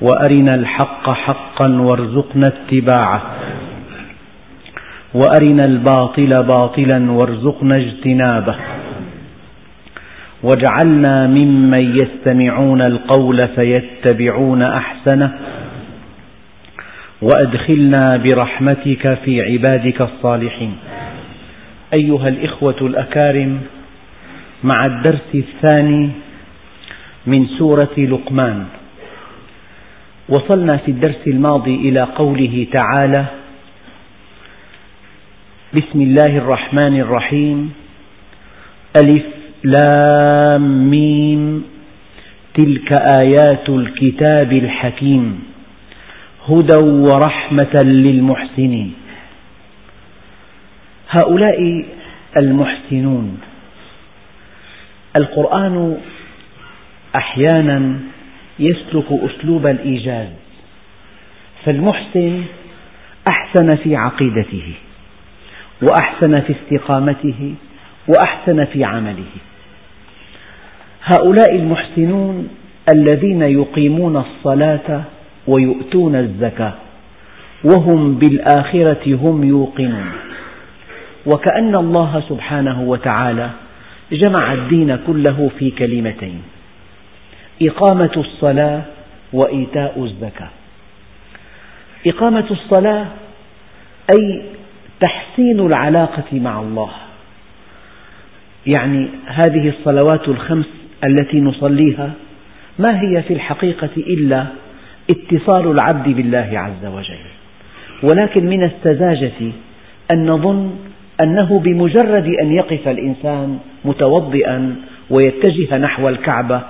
وأرنا الحق حقا وارزقنا اتباعه. وأرنا الباطل باطلا وارزقنا اجتنابه. واجعلنا ممن يستمعون القول فيتبعون أحسنه. وأدخلنا برحمتك في عبادك الصالحين. أيها الإخوة الأكارم مع الدرس الثاني من سورة لقمان. وصلنا في الدرس الماضي إلى قوله تعالى: بسم الله الرحمن الرحيم. ألف لام ميم. تلك آيات الكتاب الحكيم. هدى ورحمة للمحسنين. هؤلاء المحسنون. القرآن أحيانا يسلك أسلوب الإيجاز. فالمحسن أحسن في عقيدته وأحسن في استقامته وأحسن في عمله. هؤلاء المحسنون الذين يقيمون الصلاة ويؤتون الزكاة وهم بالآخرة هم يوقنون. وكأن الله سبحانه وتعالى جمع الدين كله في كلمتين إقامة الصلاة وإيتاء الزكاة. إقامة الصلاة أي تحسين العلاقة مع الله. يعني هذه الصلوات الخمس التي نصليها ما هي في الحقيقة إلا اتصال العبد بالله عز وجل. ولكن من السذاجة أن نظن أنه بمجرد أن يقف الإنسان متوضئا ويتجه نحو الكعبة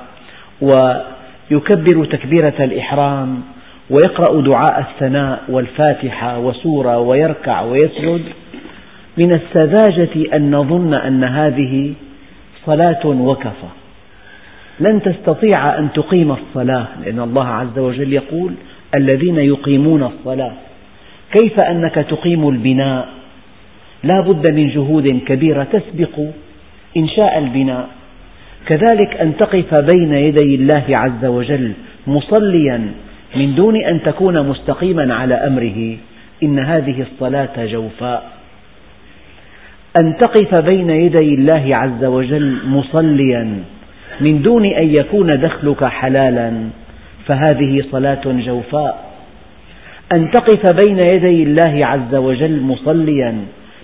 ويكبر تكبيرة الإحرام ويقرأ دعاء الثناء والفاتحة وسورة ويركع ويسجد. من السذاجة أن نظن أن هذه صلاة وكفى. لن تستطيع أن تقيم الصلاة لأن الله عز وجل يقول الذين يقيمون الصلاة. كيف أنك تقيم البناء؟ لا بد من جهود كبيرة تسبق إنشاء البناء. كذلك أن تقف بين يدي الله عز وجل مصليا من دون أن تكون مستقيما على أمره. إن هذه الصلاة جوفاء. أن تقف بين يدي الله عز وجل مصليا من دون أن يكون دخلك حلالا. فهذه صلاة جوفاء. أن تقف بين يدي الله عز وجل مصليا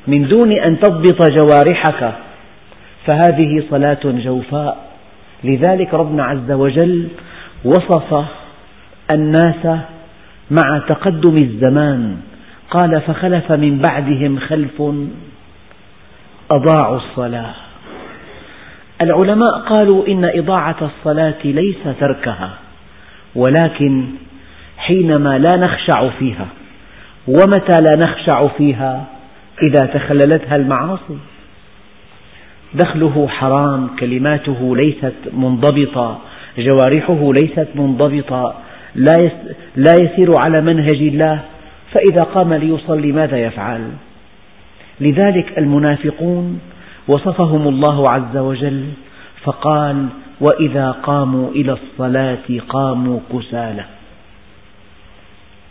من دون أن تضبط جوارحك فهذه صلاة جوفاء. لذلك ربنا عز وجل وصف الناس مع تقدم الزمان. قال فخلف من بعدهم خلف أضاعوا الصلاة. العلماء قالوا إن إضاعة الصلاة ليس تركها ولكن حينما لا نخشع فيها ومتى لا نخشع فيها؟ إذا تخللتها المعاصي. دخله حرام كلماته ليست منضبطة جوارحه ليست منضبطة لا يسير على منهج الله فإذا قام ليصلي ماذا يفعل؟ لذلك المنافقون وصفهم الله عز وجل فقال وإذا قاموا إلى الصلاة قاموا كسالى.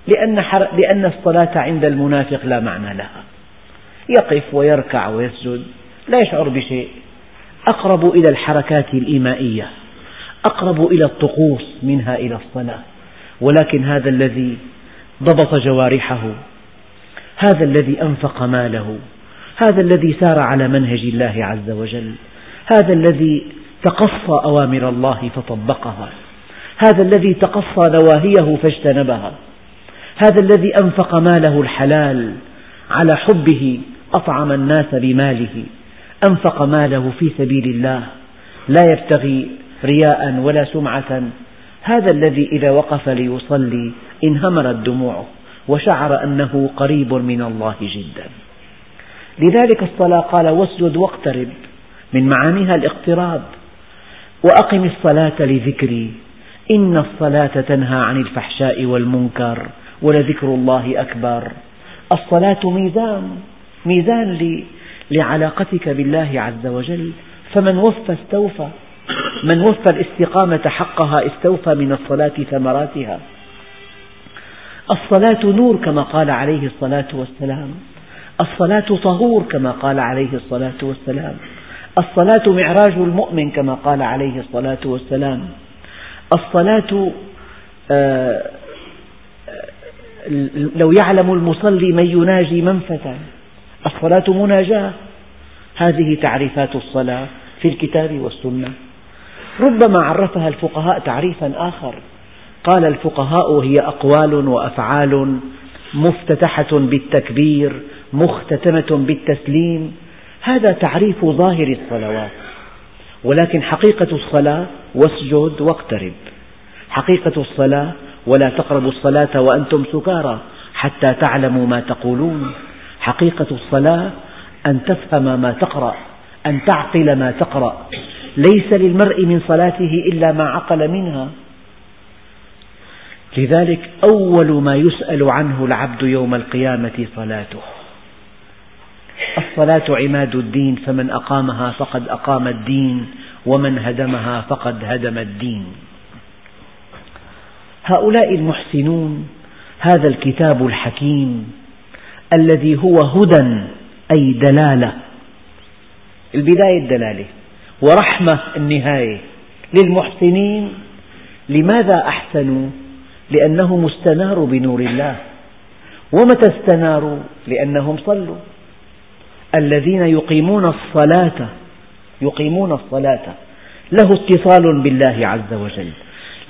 لأن, لأن الصلاة عند المنافق لا معنى لها. يقف ويركع ويسجد. لا يشعر بشيء. أقرب إلى الحركات الإيمائية أقرب إلى الطقوس منها إلى الصلاة ولكن هذا الذي ضبط جوارحه هذا الذي أنفق ماله هذا الذي سار على منهج الله عز وجل هذا الذي تقصى أوامر الله فطبقها هذا الذي تقصى نواهيه فاجتنبها هذا الذي أنفق ماله الحلال على حبه أطعم الناس بماله. أنفق ماله في سبيل الله لا يبتغي رياء ولا سمعة. هذا الذي إذا وقف ليصلي انهمرت دموعه وشعر أنه قريب من الله جدا. لذلك الصلاة قال واسجد واقترب من معانيها الاقتراب وأقم الصلاة لذكري. إن الصلاة تنهى عن الفحشاء والمنكر ولذكر الله أكبر. الصلاة ميزان ميزان لعلاقتك بالله عز وجل. فمن وفى استوفى. من وفى الاستقامة حقها استوفى من الصلاة ثمراتها. الصلاة نور كما قال عليه الصلاة والسلام. الصلاة طهور كما قال عليه الصلاة والسلام. الصلاة معراج المؤمن كما قال عليه الصلاة والسلام. الصلاة آه، لو يعلم المصلي من يناجي منفة الصلاة مناجاة. هذه تعريفات الصلاة في الكتاب والسنة. ربما عرفها الفقهاء تعريفا آخر. قال الفقهاء هي أقوال وأفعال مفتتحة بالتكبير مختتمة بالتسليم. هذا تعريف ظاهر الصلوات. ولكن حقيقة الصلاة واسجد واقترب. حقيقة الصلاة ولا تقربوا الصلاة وأنتم سكارى حتى تعلموا ما تقولون. حقيقة الصلاة أن تفهم ما تقرأ أن تعقل ما تقرأ. ليس للمرء من صلاته إلا ما عقل منها. لذلك أول ما يسأل عنه العبد يوم القيامة صلاته. الصلاة عماد الدين فمن أقامها فقد أقام الدين ومن هدمها فقد هدم الدين. هؤلاء المحسنون هذا الكتاب الحكيم الذي هو هدى أي دلالة. البداية الدلالة. ورحمة النهاية. للمحسنين لماذا أحسنوا؟ لأنهم استناروا بنور الله. ومتى استناروا؟ لأنهم صلوا. الذين يقيمون الصلاة يقيمون الصلاة. له اتصال بالله عز وجل.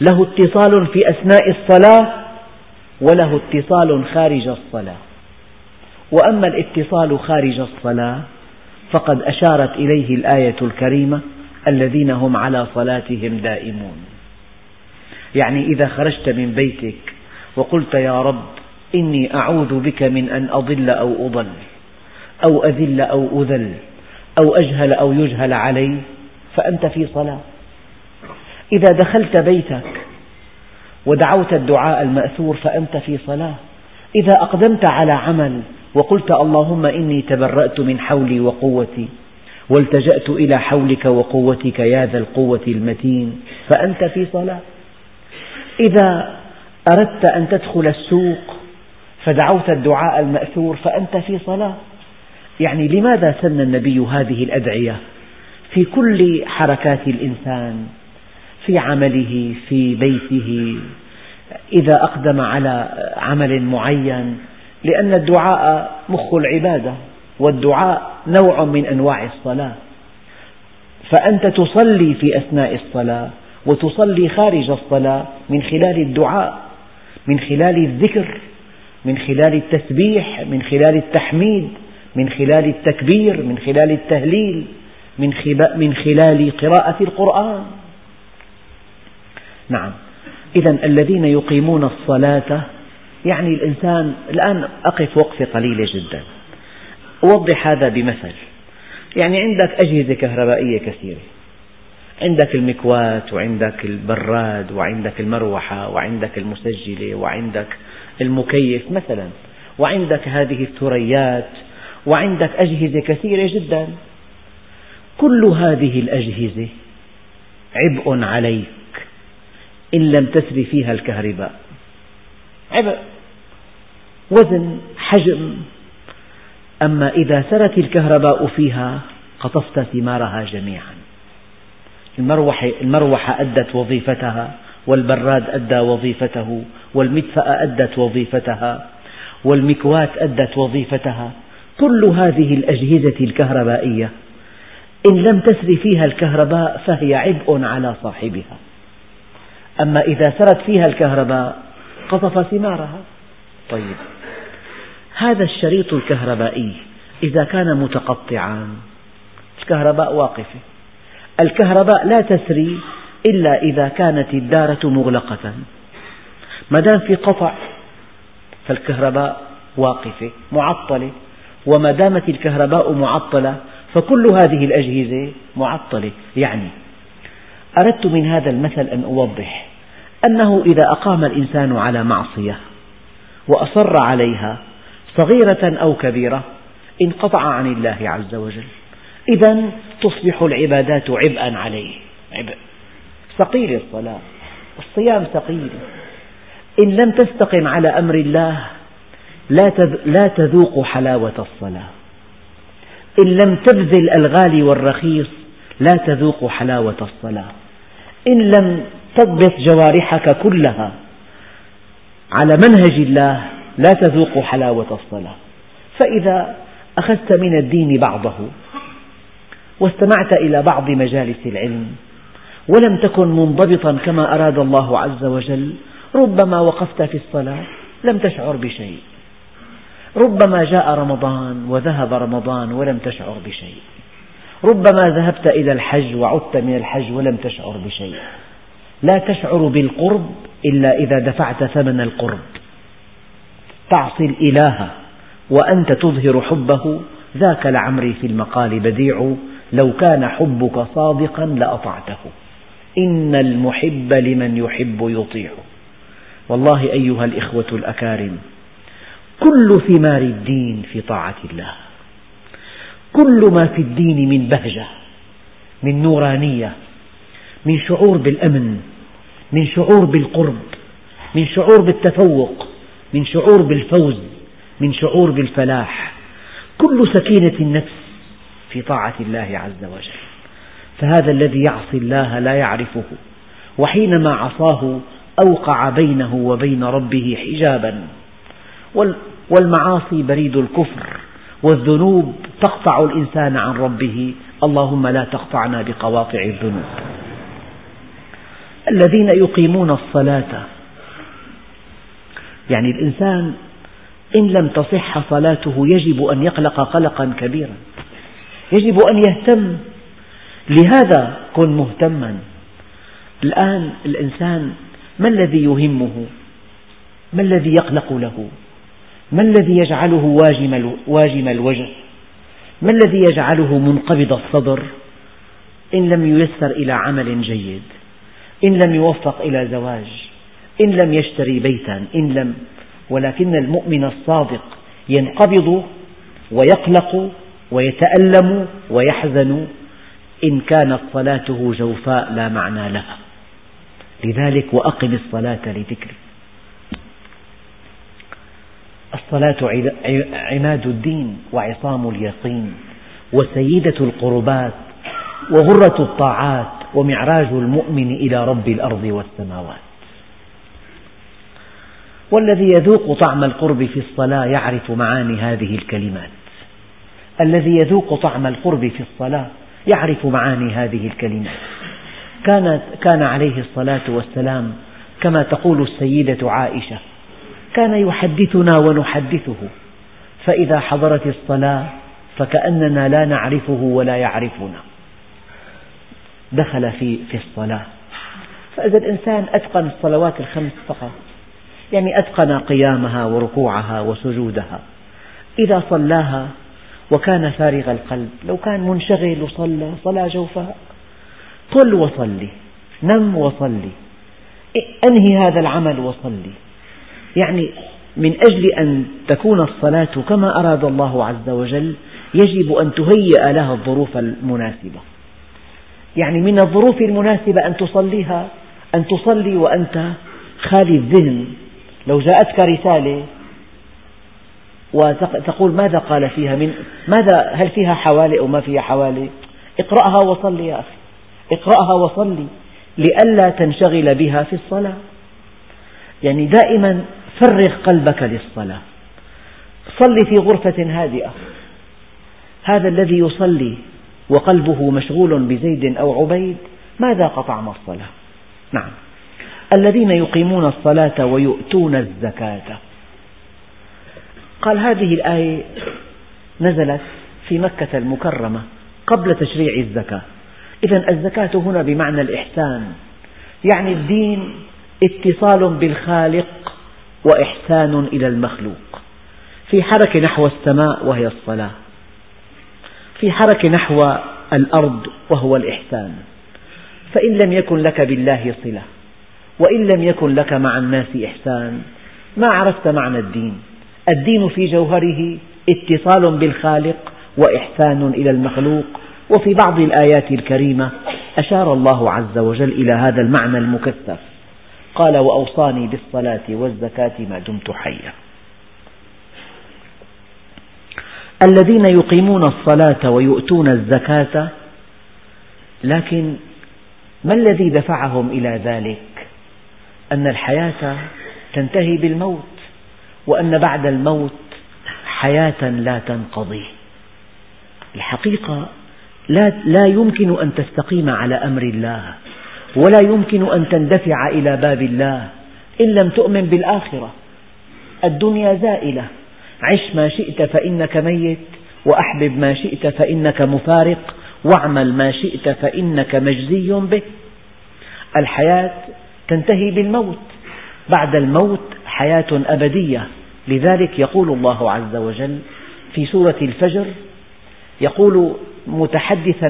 له اتصال في أثناء الصلاة وله اتصال خارج الصلاة. وأما الاتصال خارج الصلاة فقد أشارت إليه الآية الكريمة الذين هم على صلاتهم دائمون. يعني إذا خرجت من بيتك وقلت يا رب إني أعوذ بك من أن أضل أو أضل أو أذل أو أذل أو أجهل أو يجهل علي فأنت في صلاة. إذا دخلت بيتك ودعوت الدعاء المأثور فأنت في صلاة. إذا أقدمت على عمل وقلت اللهم إني تبرأت من حولي وقوتي والتجأت إلى حولك وقوتك يا ذا القوة المتين فأنت في صلاة. إذا أردت أن تدخل السوق فدعوت الدعاء المأثور فأنت في صلاة. يعني لماذا سن النبي هذه الأدعية؟ في كل حركات الإنسان في عمله في بيته إذا أقدم على عمل معين لأن الدعاء مخ العبادة والدعاء نوع من أنواع الصلاة. فأنت تصلي في أثناء الصلاة وتصلي خارج الصلاة من خلال الدعاء من خلال الذكر من خلال التسبيح من خلال التحميد من خلال التكبير من خلال التهليل من خلال قراءة القرآن. نعم. إذا الذين يقيمون الصلاة يعني الإنسان الآن أقف وقفة قليلة جدا. أوضح هذا بمثل. يعني عندك أجهزة كهربائية كثيرة. عندك المكواة وعندك البراد وعندك المروحة وعندك المسجلة وعندك المكيف مثلا. وعندك هذه الثريات وعندك أجهزة كثيرة جدا. كل هذه الأجهزة عبء عليك. إن لم تسري فيها الكهرباء. عبء وزن حجم. أما إذا سرت الكهرباء فيها قطفت ثمارها جميعا. المروحة, المروحة أدت وظيفتها والبراد أدى وظيفته والمدفأة أدت وظيفتها والمكواة أدت وظيفتها. كل هذه الأجهزة الكهربائية إن لم تسر فيها الكهرباء فهي عبء على صاحبها. أما إذا سرت فيها الكهرباء قطف ثمارها. طيب هذا الشريط الكهربائي إذا كان متقطعا الكهرباء واقفة. الكهرباء لا تسري إلا إذا كانت الدارة مغلقة. ما دام في قطع فالكهرباء واقفة معطلة. وما دامت الكهرباء معطلة فكل هذه الأجهزة معطلة. يعني أردت من هذا المثل أن أوضح أنه إذا أقام الإنسان على معصية وأصر عليها صغيرة أو كبيرة انقطع عن الله عز وجل. إذا تصبح العبادات عبئا عليه. عبء. ثقيل الصلاة. الصيام ثقيل. إن لم تستقم على أمر الله لا تذوق حلاوة الصلاة. إن لم تبذل الغالي والرخيص لا تذوق حلاوة الصلاة. إن لم تضبط جوارحك كلها على منهج الله لا تذوق حلاوة الصلاة. فإذا أخذت من الدين بعضه واستمعت إلى بعض مجالس العلم ولم تكن منضبطا كما أراد الله عز وجل ربما وقفت في الصلاة لم تشعر بشيء. ربما جاء رمضان وذهب رمضان ولم تشعر بشيء. ربما ذهبت إلى الحج وعدت من الحج ولم تشعر بشيء. لا تشعر بالقرب إلا إذا دفعت ثمن القرب. تعصي الإله وأنت تظهر حبه ذاك لعمري في المقال بديع. لو كان حبك صادقا لأطعته. إن المحب لمن يحب يطيع. والله أيها الإخوة الأكارم كل ثمار الدين في طاعة الله. كل ما في الدين من بهجة من نورانية من شعور بالأمن من شعور بالقرب من شعور بالتفوق من شعور بالفوز من شعور بالفلاح. كل سكينة النفس في طاعة الله عز وجل. فهذا الذي يعصي الله لا يعرفه وحينما عصاه أوقع بينه وبين ربه حجابا. والمعاصي بريد الكفر. والذنوب تقطع الإنسان عن ربه. اللهم لا تقطعنا بقواطع الذنوب. الذين يقيمون الصلاة يعني الإنسان إن لم تصح صلاته يجب أن يقلق قلقا كبيرا. يجب أن يهتم. لهذا كن مهتما. الآن الإنسان ما الذي يهمه؟ ما الذي يقلق له؟ ما الذي يجعله واجم الوجه؟ ما الذي يجعله منقبض الصدر؟ إن لم ييسر إلى عمل جيد إن لم يوفق إلى زواج إن لم يشتري بيتا إن لم ولكن المؤمن الصادق ينقبض ويقلق ويتألم ويحزن إن كانت صلاته جوفاء لا معنى لها. لذلك وأقم الصلاة لذكري الصلاة عماد الدين وعصام اليقين وسيدة القربات وغرة الطاعات ومعراج المؤمن إلى رب الأرض والسماوات. والذي يذوق طعم القرب في الصلاة يعرف معاني هذه الكلمات. الذي يذوق طعم القرب في الصلاة يعرف معاني هذه الكلمات. كانت كان عليه الصلاة والسلام كما تقول السيدة عائشة كان يحدثنا ونحدثه. فإذا حضرت الصلاة فكأننا لا نعرفه ولا يعرفنا. دخل في في الصلاة. فإذا الإنسان أتقن الصلوات الخمس فقط. يعني أتقن قيامها وركوعها وسجودها. إذا صلاها وكان فارغ القلب لو كان منشغل وصلى صلاة جوفاء. طل وصلي نم وصلي أنهي هذا العمل وصلي. يعني من أجل أن تكون الصلاة كما أراد الله عز وجل يجب أن تهيئ لها الظروف المناسبة. يعني من الظروف المناسبة أن تصليها أن تصلي وأنت خالي الذهن. لو جاءتك رسالة وتقول ماذا قال فيها من ماذا هل فيها حوالي أو ما فيها حوالي؟ اقرأها وصلي يا أخي. اقرأها وصلي لئلا تنشغل بها في الصلاة. يعني دائما فرغ قلبك للصلاة. صل في غرفة هادئة. هذا الذي يصلي وقلبه مشغول بزيد أو عبيد ما ذاق طعم الصلاة؟ نعم. الذين يقيمون الصلاة ويؤتون الزكاة. قال هذه الآية نزلت في مكة المكرمة قبل تشريع الزكاة. إذا الزكاة هنا بمعنى الإحسان. يعني الدين اتصال بالخالق وإحسان إلى المخلوق. في حركة نحو السماء وهي الصلاة. في حركة نحو الأرض وهو الإحسان. فإن لم يكن لك بالله صلة وإن لم يكن لك مع الناس إحسان ما عرفت معنى الدين. الدين في جوهره اتصال بالخالق وإحسان إلى المخلوق. وفي بعض الآيات الكريمة أشار الله عز وجل إلى هذا المعنى المكثف. قال وأوصاني بالصلاة والزكاة ما دمت حيا. الذين يقيمون الصلاة ويؤتون الزكاة لكن ما الذي دفعهم إلى ذلك؟ أن الحياة تنتهي بالموت وأن بعد الموت حياة لا تنقضي. الحقيقة لا, لا يمكن أن تستقيم على أمر الله. ولا يمكن أن تندفع إلى باب الله إن لم تؤمن بالآخرة. الدنيا زائلة. عش ما شئت فإنك ميت وأحبب ما شئت فإنك مفارق واعمل ما شئت فإنك مجزي به. الحياة تنتهي بالموت. بعد الموت حياة أبدية. لذلك يقول الله عز وجل في سورة الفجر يقول متحدثا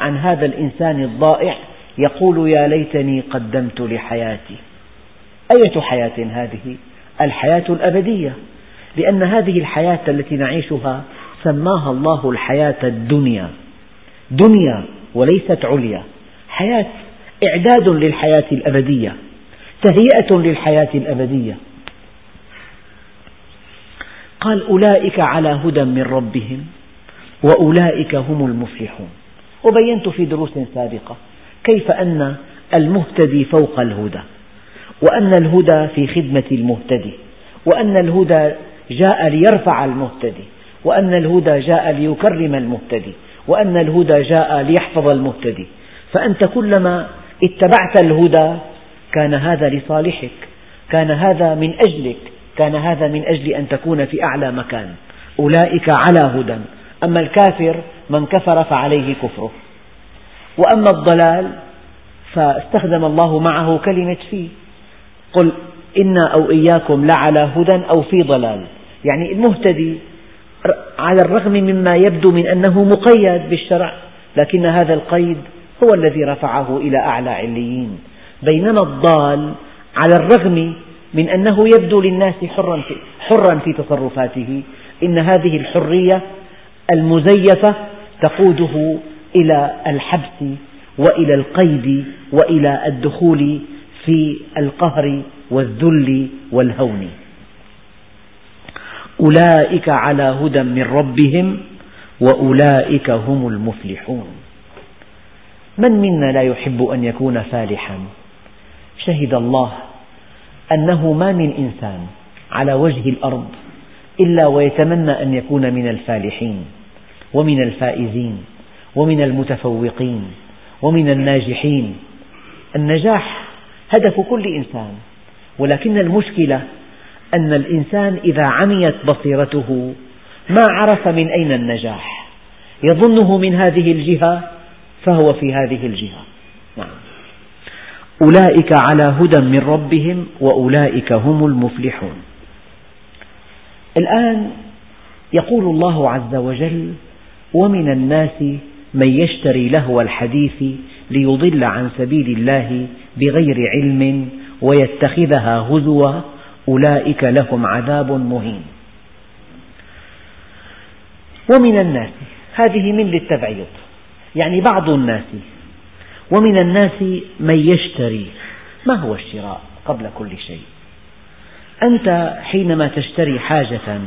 عن, هذا الإنسان الضائع يقول يا ليتني قدمت لحياتي. أية حياة هذه؟ الحياة الأبدية. لأن هذه الحياة التي نعيشها سماها الله الحياة الدنيا. دنيا وليست عليا. حياة إعداد للحياة الأبدية. تهيئة للحياة الأبدية. قال أولئك على هدى من ربهم وأولئك هم المفلحون. وبينت في دروس سابقة كيف أن المهتدي فوق الهدى؟ وأن الهدى في خدمة المهتدي وأن الهدى جاء ليرفع المهتدي وأن الهدى جاء ليكرم المهتدي وأن الهدى جاء ليحفظ المهتدي. فأنت كلما اتبعت الهدى كان هذا لصالحك كان هذا من أجلك كان هذا من أجل أن تكون في أعلى مكان. أولئك على هدى أما الكافر من كفر فعليه كفره. وأما الضلال فاستخدم الله معه كلمة في قل إنا أو إياكم لعلى هدى أو في ضلال. يعني المهتدي على الرغم مما يبدو من أنه مقيد بالشرع لكن هذا القيد هو الذي رفعه إلى أعلى عليين. بينما الضال على الرغم من أنه يبدو للناس حرا في, حرا في تصرفاته إن هذه الحرية المزيفة تقوده إلى الحبس وإلى القيد وإلى الدخول في القهر والذل والهون. أولئك على هدى من ربهم وأولئك هم المفلحون. من منا لا يحب أن يكون فالحا؟ شهد الله أنه ما من إنسان على وجه الأرض إلا ويتمنى أن يكون من الفالحين ومن الفائزين. ومن المتفوقين ومن الناجحين. النجاح هدف كل إنسان ولكن المشكلة أن الإنسان إذا عميت بصيرته ما عرف من أين النجاح. يظنه من هذه الجهة فهو في هذه الجهة. نعم. أولئك على هدى من ربهم وأولئك هم المفلحون. الآن يقول الله عز وجل ومن الناس من يشتري لهو الحديث ليضل عن سبيل الله بغير علم ويتخذها هزوا أولئك لهم عذاب مهين. ومن الناس هذه من للتبعيض يعني بعض الناس ومن الناس من يشتري ما هو الشراء قبل كل شيء؟ أنت حينما تشتري حاجة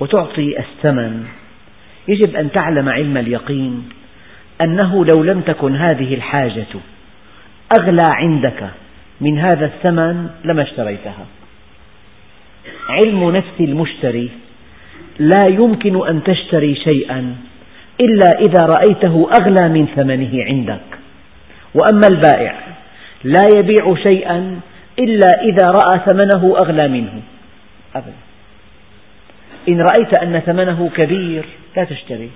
وتعطي الثمن يجب أن تعلم علم اليقين أنه لو لم تكن هذه الحاجة أغلى عندك من هذا الثمن لما اشتريتها. علم نفس المشتري لا يمكن أن تشتري شيئا إلا إذا رأيته أغلى من ثمنه عندك. وأما البائع لا يبيع شيئا إلا إذا رأى ثمنه أغلى منه. أبدا. إن رأيت أن ثمنه كبير لا تشتري.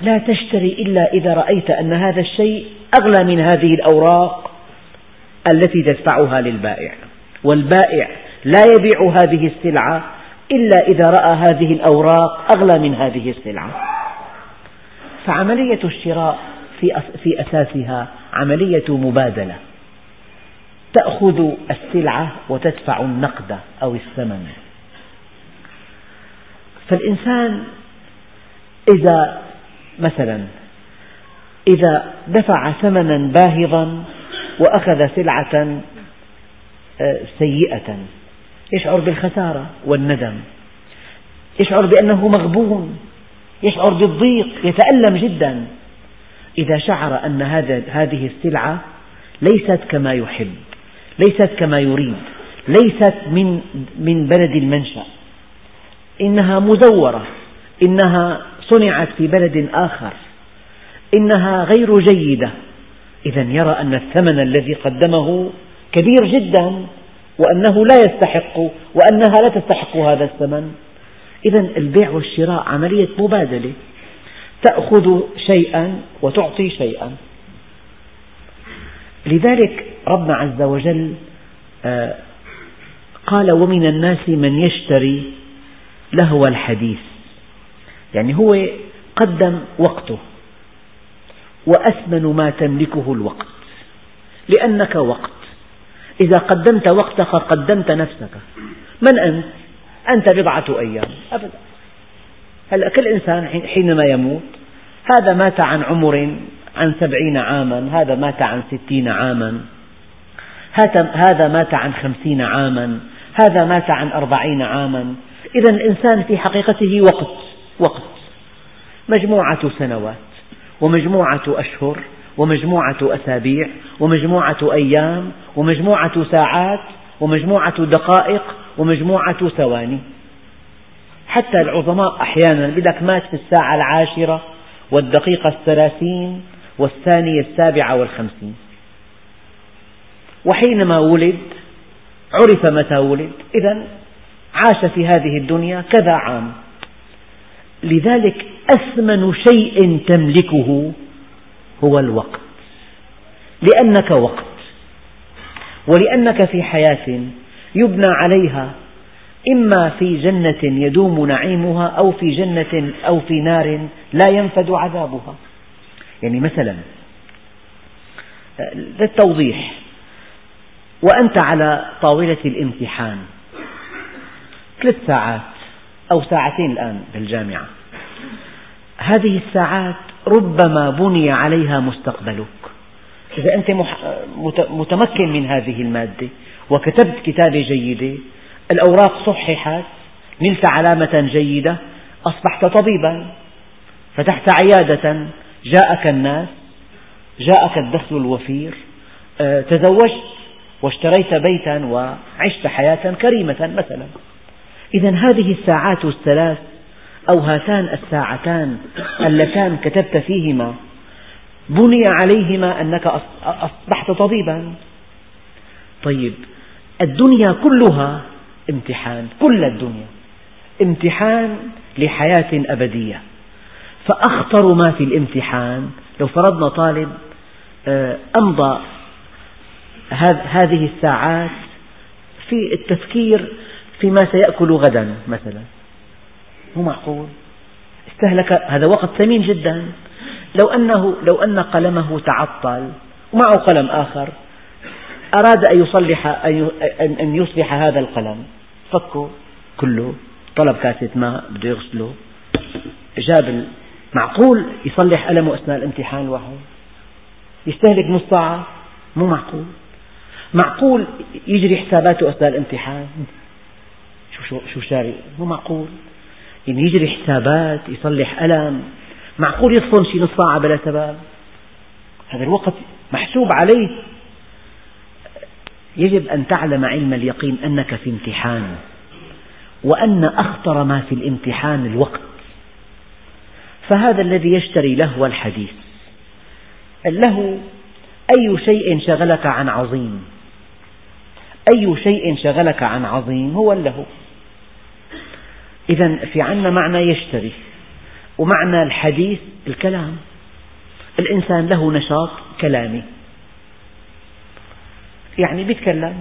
لا تشتري إلا إذا رأيت أن هذا الشيء أغلى من هذه الأوراق التي تدفعها للبائع. والبائع لا يبيع هذه السلعة إلا إذا رأى هذه الأوراق أغلى من هذه السلعة. فعملية الشراء في أساسها عملية مبادلة. تأخذ السلعة وتدفع النقد أو الثمن. فالإنسان إذا مثلا إذا دفع ثمنا باهظا وأخذ سلعة آه، سيئة يشعر بالخسارة والندم. يشعر بأنه مغبون يشعر بالضيق يتألم جدا. إذا شعر أن هذه السلعة ليست كما يحب ليست كما يريد ليست من من بلد المنشأ. إنها مزورة إنها صنعت في بلد آخر. إنها غير جيدة. إذا يرى أن الثمن الذي قدمه كبير جدا وأنه لا يستحق وأنها لا تستحق هذا الثمن. إذا البيع والشراء عملية مبادلة. تأخذ شيئا وتعطي شيئا. لذلك ربنا عز وجل آه، قال ومن الناس من يشتري لهو الحديث. يعني هو قدم وقته. وأثمن ما تملكه الوقت. لأنك وقت. إذا قدمت وقتك قدمت نفسك. من أنت؟ أنت بضعة أيام. أبدا. هلأ كل إنسان حينما يموت هذا مات عن عمر عن سبعين عاما. هذا مات عن ستين عاما. هذا مات عن خمسين عاما. هذا مات عن أربعين عاما. إذا الإنسان في حقيقته وقت. وقت. مجموعة سنوات ومجموعة أشهر ومجموعة أسابيع ومجموعة أيام ومجموعة ساعات ومجموعة دقائق ومجموعة ثواني. حتى العظماء أحيانا لك مات في الساعة العاشرة والدقيقة الثلاثين والثانية السابعة والخمسين. وحينما ولد عرف متى ولد. إذا عاش في هذه الدنيا كذا عام. لذلك أثمن شيء تملكه هو الوقت. لأنك وقت. ولأنك في حياة يبنى عليها إما في جنة يدوم نعيمها أو في جنة أو في نار لا ينفد عذابها. يعني مثلا للتوضيح وأنت على طاولة الامتحان ثلاث ساعات أو ساعتين الآن بالجامعة هذه الساعات ربما بني عليها مستقبلك. إذا أنت متمكن من هذه المادة وكتبت كتابة جيدة الأوراق صححت نلت علامة جيدة أصبحت طبيبا فتحت عيادة جاءك الناس جاءك الدخل الوفير آه، تزوجت واشتريت بيتا وعشت حياة كريمة مثلا. إذا هذه الساعات الثلاث أو هاتان الساعتان اللتان كتبت فيهما بني عليهما أنك أصبحت طبيبا. طيب الدنيا كلها امتحان كل الدنيا امتحان لحياة أبدية. فأخطر ما في الامتحان لو فرضنا طالب آه، أمضى هذه الساعات في التفكير فيما سيأكل غدا مثلا. مو معقول؟ استهلك هذا وقت ثمين جدا. لو أنه لو أن قلمه تعطل ومعه قلم آخر أراد أن يصلح أن يصلح هذا القلم. فكه. كله. طلب كاسة ماء بده يغسله. جاب معقول يصلح قلمه أثناء الامتحان واحد يستهلك نص ساعة. مو معقول. معقول يجري حساباته أثناء الامتحان. شو شو شو شاري؟ مو معقول. يعني يجري حسابات يصلح قلم معقول يصفن شي نص ساعة بلا سبب هذا الوقت محسوب عليه. يجب أن تعلم علم اليقين أنك في امتحان وأن أخطر ما في الامتحان الوقت. فهذا الذي يشتري لهو الحديث. اللهو أي شيء شغلك عن عظيم. أي شيء شغلك عن عظيم هو اللهو. إذا في عنا معنى يشتري ومعنى الحديث الكلام. الإنسان له نشاط كلامي. يعني بيتكلم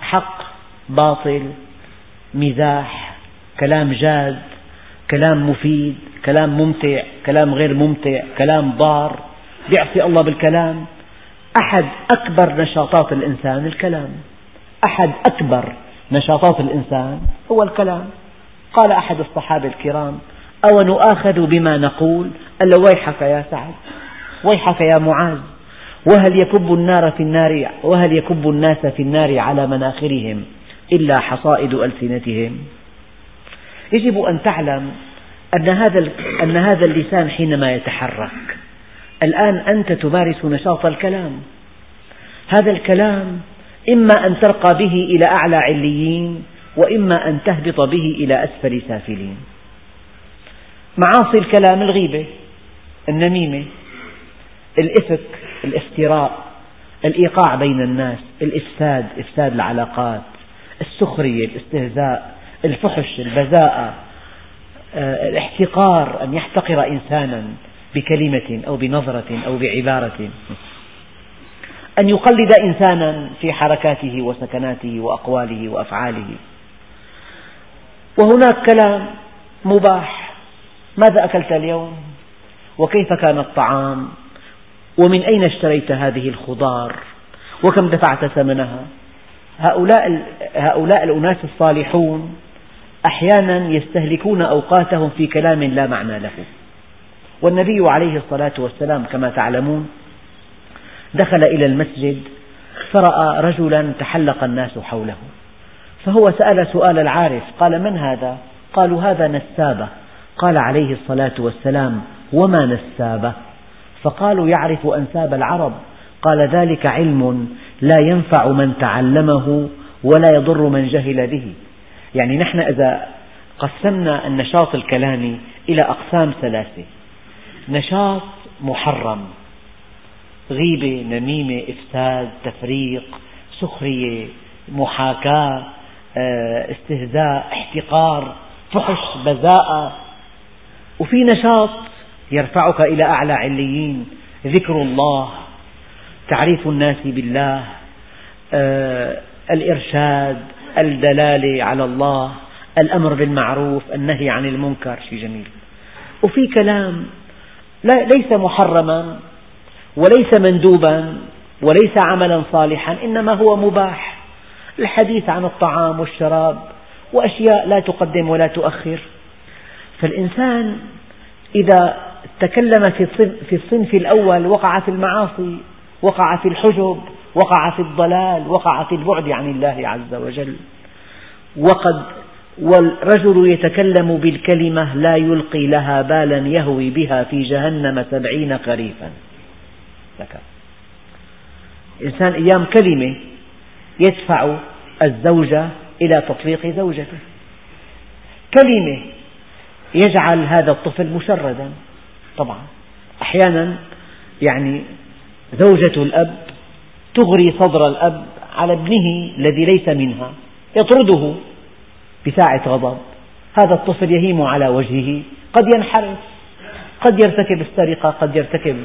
حق باطل مزاح كلام جاد كلام مفيد كلام ممتع كلام غير ممتع كلام ضار يعصي الله بالكلام. أحد أكبر نشاطات الإنسان الكلام. أحد أكبر نشاطات الإنسان هو الكلام. قال أحد الصحابة الكرام أو نؤاخذ بما نقول؟ قال له ويحك يا سعد ويحك يا معاذ وهل يكب النار في النار وهل يكب الناس في النار على مناخرهم إلا حصائد ألسنتهم؟ يجب أن تعلم أن هذا أن هذا اللسان حينما يتحرك الآن أنت تمارس نشاط الكلام. هذا الكلام إما أن ترقى به إلى أعلى عليين وإما أن تهبط به إلى أسفل سافلين. معاصي الكلام الغيبة النميمة الإفك الافتراء الإيقاع بين الناس الإفساد إفساد العلاقات السخرية الاستهزاء الفحش البذاءة آه، الاحتقار أن يحتقر إنسانا بكلمة أو بنظرة أو بعبارة. أن يقلد إنسانا في حركاته وسكناته وأقواله وأفعاله. وهناك كلام مباح. ماذا أكلت اليوم؟ وكيف كان الطعام؟ ومن أين اشتريت هذه الخضار؟ وكم دفعت ثمنها؟ هؤلاء, هؤلاء الأناس الصالحون أحيانا يستهلكون أوقاتهم في كلام لا معنى له. والنبي عليه الصلاة والسلام كما تعلمون دخل إلى المسجد فرأى رجلا تحلق الناس حوله. فهو سأل سؤال العارف قال من هذا؟ قالوا هذا نسابة قال عليه الصلاة والسلام وما نسابة؟ فقالوا يعرف أنساب العرب قال ذلك علم لا ينفع من تعلمه ولا يضر من جهل به يعني نحن إذا قسمنا النشاط الكلامي إلى أقسام ثلاثة نشاط محرم غيبة نميمة إفساد تفريق سخرية محاكاة استهزاء احتقار فحش بذاءة وفي نشاط يرفعك إلى أعلى عليين ذكر الله تعريف الناس بالله آه، الإرشاد الدلالة على الله الأمر بالمعروف النهي عن المنكر. شيء جميل. وفي كلام ليس محرما وليس مندوبا وليس عملا صالحا إنما هو مباح. الحديث عن الطعام والشراب وأشياء لا تقدم ولا تؤخر. فالإنسان إذا تكلم في الصنف الأول وقع في المعاصي وقع في الحجب وقع في الضلال وقع في البعد عن الله عز وجل. وقد والرجل يتكلم بالكلمة لا يلقي لها بالا يهوي بها في جهنم سبعين خريفا إنسان أيام كلمة يدفع الزوجة إلى تطليق زوجته. كلمة يجعل هذا الطفل مشردا. طبعا أحيانا يعني زوجة الأب تغري صدر الأب على ابنه الذي ليس منها يطرده بساعة غضب. هذا الطفل يهيم على وجهه قد ينحرف قد يرتكب السرقة قد يرتكب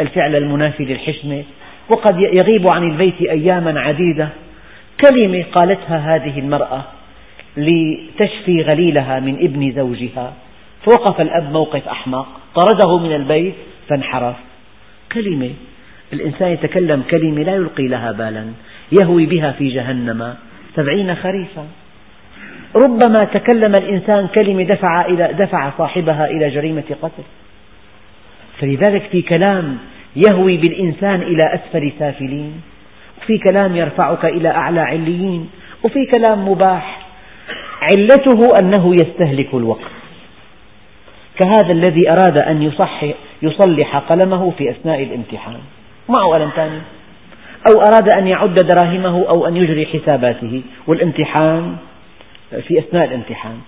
الفعل المنافي للحشمة وقد يغيب عن البيت أياما عديدة. كلمة قالتها هذه المرأة لتشفي غليلها من ابن زوجها. فوقف الأب موقف أحمق طرده من البيت فانحرف. كلمة. الإنسان يتكلم كلمة لا يلقي لها بالا يهوي بها في جهنم. سبعين خريفا. ربما تكلم الإنسان كلمة دفع, إلى دفع صاحبها إلى جريمة قتل. فلذلك في كلام يهوي بالإنسان إلى أسفل سافلين. وفي كلام يرفعك إلى أعلى عليين وفي كلام مباح. علته أنه يستهلك الوقت. كهذا الذي أراد أن يصح يصلح قلمه في أثناء الامتحان. معه قلم ثاني أو أراد أن يعد دراهمه أو أن يجري حساباته. والامتحان في أثناء الامتحان.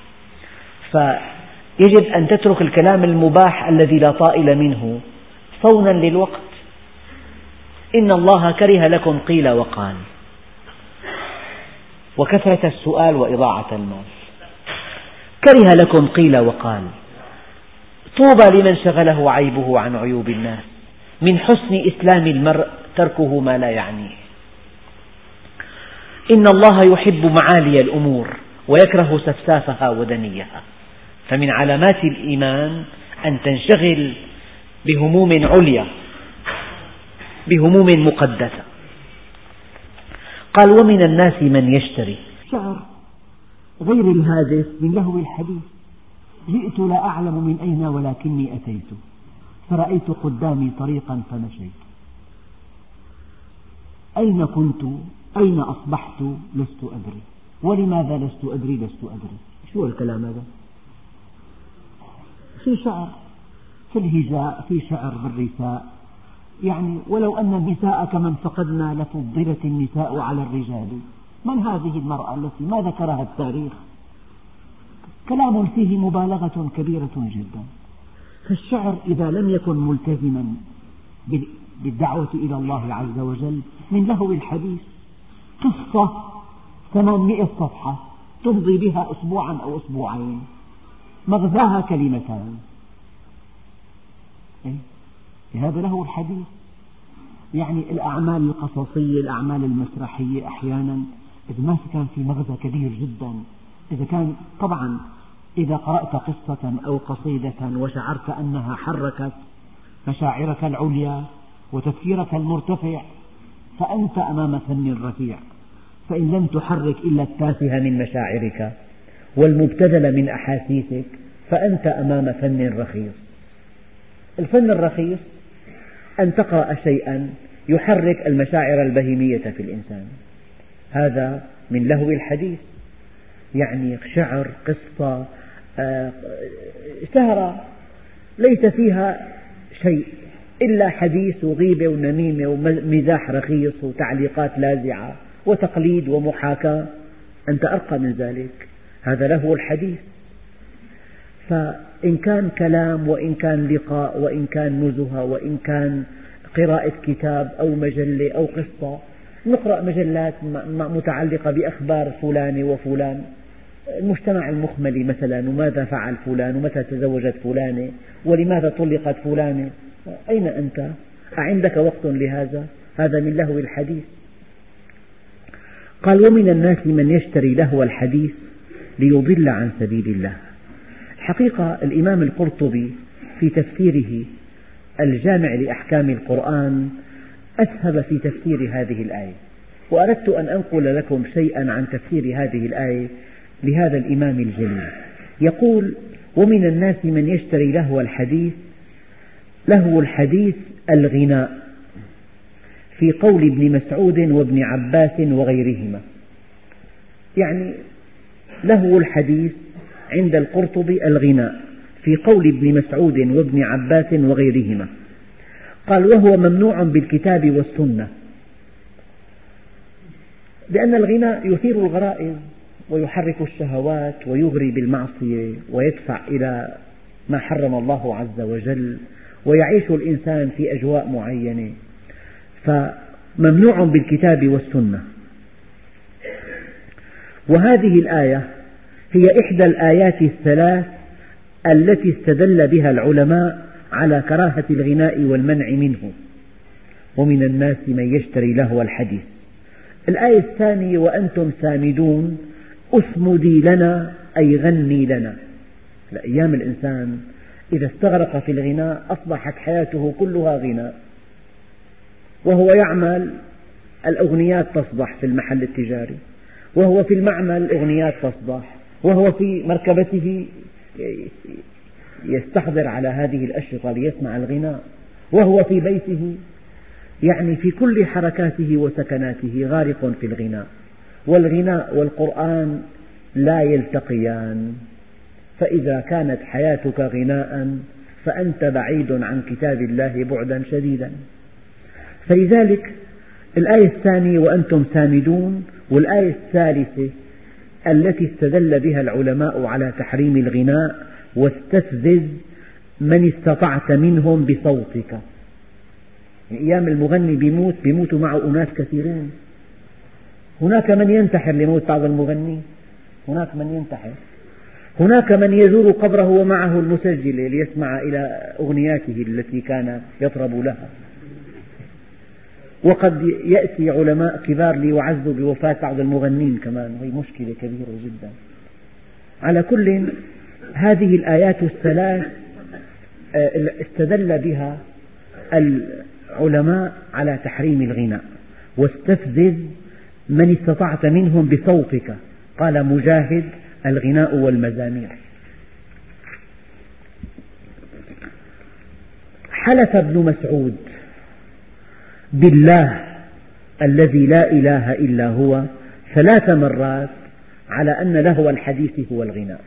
فيجب أن تترك الكلام المباح الذي لا طائل منه صونا للوقت. إن الله كره لكم قيل وقال. وكثرة السؤال وإضاعة المال كره لكم قيل وقال. طوبى لمن شغله عيبه عن عيوب الناس. من حسن إسلام المرء تركه ما لا يعنيه. إن الله يحب معالي الأمور ويكره سفسافها ودنيها. فمن علامات الإيمان أن تنشغل بهموم عليا بهموم مقدسة. قال ومن الناس من يشتري. شعر غير الهادف من لهو الحديث. جئت لا أعلم من أين ولكني أتيت. فرأيت قدامي طريقا فمشيت. أين كنت؟ أين أصبحت؟ لست أدري. ولماذا لست أدري؟ لست أدري. شو الكلام هذا؟ في شعر. في الهجاء في شعر بالرثاء. يعني ولو أن النساء كمن فقدنا لفضلت النساء على الرجال. من هذه المرأة التي ما ذكرها التاريخ؟ كلام فيه مبالغة كبيرة جدا. فالشعر إذا لم يكن ملتزما بالدعوة إلى الله عز وجل من لهو الحديث قصة ثمانمئة صفحة تمضي بها أسبوعا أو أسبوعين. مغزاها كلمتان. إيه؟ هذا له الحديث. يعني الأعمال القصصية الأعمال المسرحية أحيانا إذا ما كان في مغزى كبير جدا إذا كان طبعا إذا قرأت قصة أو قصيدة وشعرت أنها حركت مشاعرك العليا وتفكيرك المرتفع فأنت أمام فن رفيع. فإن لم تحرك إلا التافه من مشاعرك والمبتذل من أحاسيسك فأنت أمام فن رخيص. الفن الرخيص أن تقرأ شيئا يحرك المشاعر البهيمية في الإنسان. هذا من لهو الحديث. يعني شعر قصة آه، سهرة ليس فيها شيء إلا حديث وغيبة ونميمة ومزاح رخيص وتعليقات لاذعة وتقليد ومحاكاة. أنت أرقى من ذلك. هذا له الحديث. فإن كان كلام وإن كان لقاء وإن كان نزهة وإن كان قراءة كتاب أو مجلة أو قصة نقرأ مجلات متعلقة بأخبار فلان وفلان. المجتمع المخملي مثلا وماذا فعل فلان؟ ومتى تزوجت فلانة؟ ولماذا طلقت فلانة؟ أين أنت؟ أعندك وقت لهذا؟ هذا من لهو الحديث. قال ومن الناس من يشتري لهو الحديث ليضل عن سبيل الله. الحقيقة الإمام القرطبي في تفسيره الجامع لأحكام القرآن أسهب في تفسير هذه الآية. وأردت أن أنقل لكم شيئا عن تفسير هذه الآية لهذا الإمام الجليل. يقول ومن الناس من يشتري لهو الحديث لهو الحديث الغناء في قول ابن مسعود وابن عباس وغيرهما. يعني لهو الحديث عند القرطبي الغناء في قول ابن مسعود وابن عباس وغيرهما. قال وهو ممنوع بالكتاب والسنة. لأن الغناء يثير الغرائز ويحرك الشهوات ويغري بالمعصية ويدفع إلى ما حرم الله عز وجل ويعيش الإنسان في أجواء معينة. فممنوع بالكتاب والسنة. وهذه الآية هي إحدى الآيات الثلاث التي استدل بها العلماء على كراهة الغناء والمنع منه. ومن الناس من يشتري لهو الحديث. الآية الثانية وأنتم سامدون أسمدي لنا أي غني لنا. أيام الإنسان إذا استغرق في الغناء أصبحت حياته كلها غناء. وهو يعمل الأغنيات تصبح في المحل التجاري. وهو في المعمل الأغنيات تصبح. وهو في مركبته يستحضر على هذه الأشرطة ليسمع الغناء وهو في بيته يعني في كل حركاته وسكناته غارق في الغناء. والغناء والقرآن لا يلتقيان. فإذا كانت حياتك غناء فأنت بعيد عن كتاب الله بعدا شديدا. فلذلك الآية الثانية وأنتم سامدون والآية الثالثة التي استدل بها العلماء على تحريم الغناء واستفزز من استطعت منهم بصوتك. أيام المغني بيموت بيموتوا معه أناس كثيرون هناك من ينتحر لموت بعض المغني هناك من ينتحر. هناك من يزور قبره ومعه المسجلة ليسمع إلى أغنياته التي كان يطرب لها. وقد يأتي علماء كبار ليعزوا بوفاة بعض المغنين كمان. وهي مشكلة كبيرة جدا. على كل هذه الآيات الثلاث آه، استدل بها العلماء على تحريم الغناء. واستفزز من استطعت منهم بصوتك. قال مجاهد الغناء والمزامير. حلف ابن مسعود. بالله الذي لا إله إلا هو ثلاث مرات على أن لهو الحديث هو الغناء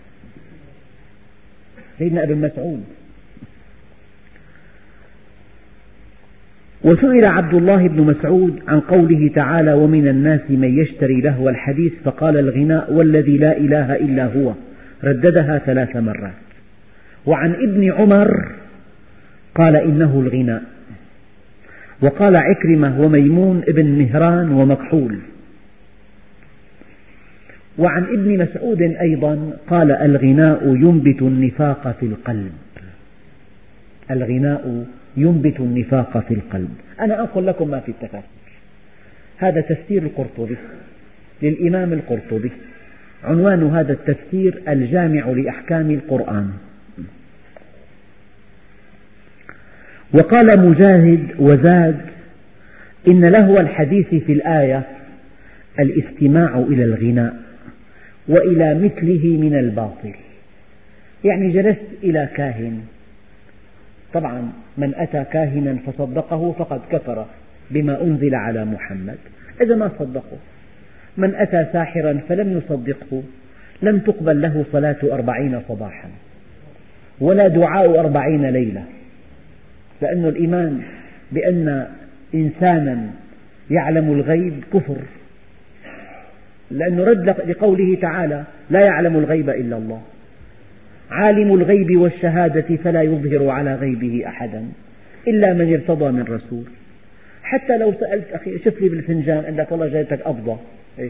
سيدنا ابن مسعود. وسئل عبد الله بن مسعود عن قوله تعالى ومن الناس من يشتري لهو الحديث فقال الغناء والذي لا إله إلا هو رددها ثلاث مرات. وعن ابن عمر قال إنه الغناء وقال عكرمة وميمون ابن مهران ومكحول. وعن ابن مسعود أيضا قال الغناء ينبت النفاق في القلب. الغناء ينبت النفاق في القلب. أنا أنقل لكم ما في التفاسير. هذا تفسير القرطبي للإمام القرطبي. عنوان هذا التفسير الجامع لأحكام القرآن. وقال مجاهد وزاد إن لهو الحديث في الآية الاستماع إلى الغناء وإلى مثله من الباطل. يعني جلست إلى كاهن. طبعا من أتى كاهنا فصدقه فقد كفر بما أنزل على محمد. إذا ما صدقه. من أتى ساحرا فلم يصدقه. لم تقبل له صلاة أربعين صباحا. ولا دعاء أربعين ليلة. لأن الإيمان بأن إنسانا يعلم الغيب كفر. لأنه رد لقوله تعالى لا يعلم الغيب إلا الله. عالم الغيب والشهادة فلا يظهر على غيبه أحدا إلا من ارتضى من رسول. حتى لو سألت أخي شوف لي بالفنجان قال لك والله جايتك أبضة إيه؟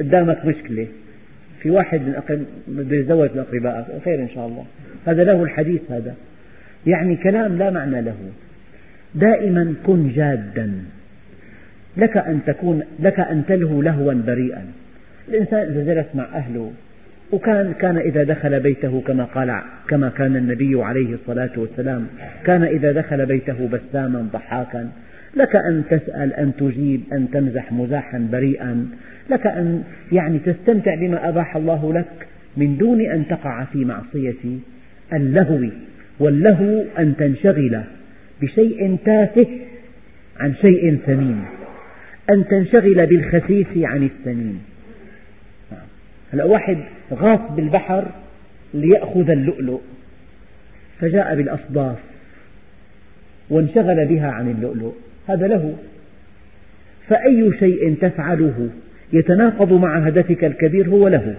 قدامك مشكلة. في واحد من بده يتزوج من أقربائك خير إن شاء الله. هذا له الحديث هذا. يعني كلام لا معنى له. دائما كن جادا. لك أن تكون لك أن تلهو لهوا بريئا. الإنسان إذا جلس مع أهله وكان كان إذا دخل بيته كما قال كما كان النبي عليه الصلاة والسلام كان إذا دخل بيته بساما ضحاكا. لك أن تسأل أن تجيب أن تمزح مزاحا بريئا. لك أن يعني تستمتع بما أباح الله لك من دون أن تقع في معصية اللهو. واللهو أن تنشغل بشيء تافه عن شيء ثمين أن تنشغل بالخسيس عن الثمين هلا واحد غاص بالبحر ليأخذ اللؤلؤ فجاء بالأصداف وانشغل بها عن اللؤلؤ هذا له. فأي شيء تفعله يتناقض مع هدفك الكبير هو له.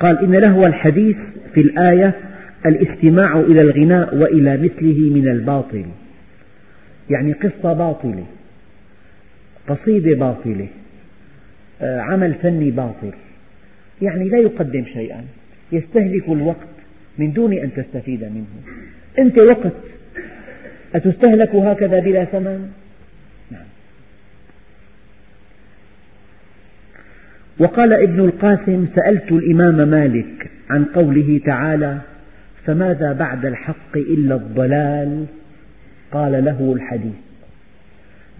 قال إن له الحديث في الآية الاستماع إلى الغناء وإلى مثله من الباطل. يعني قصة باطلة قصيدة باطلة آه، عمل فني باطل. يعني لا يقدم شيئا. يستهلك الوقت من دون أن تستفيد منه. أنت وقت أتستهلك هكذا بلا ثمن؟ وقال ابن القاسم سألت الإمام مالك عن قوله تعالى فماذا بعد الحق إلا الضلال؟ قال له الحديث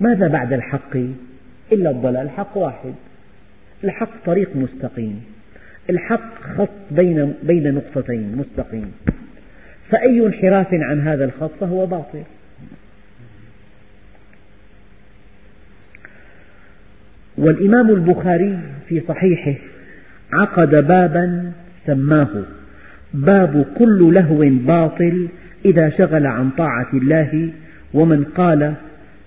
ماذا بعد الحق إلا الضلال؟ الحق واحد. الحق طريق مستقيم. الحق خط بين, بين نقطتين مستقيم. فأي انحراف عن هذا الخط فهو باطل. والإمام البخاري في صحيحه عقد بابا سماه. باب كل لهو باطل إذا شغل عن طاعة الله ومن قال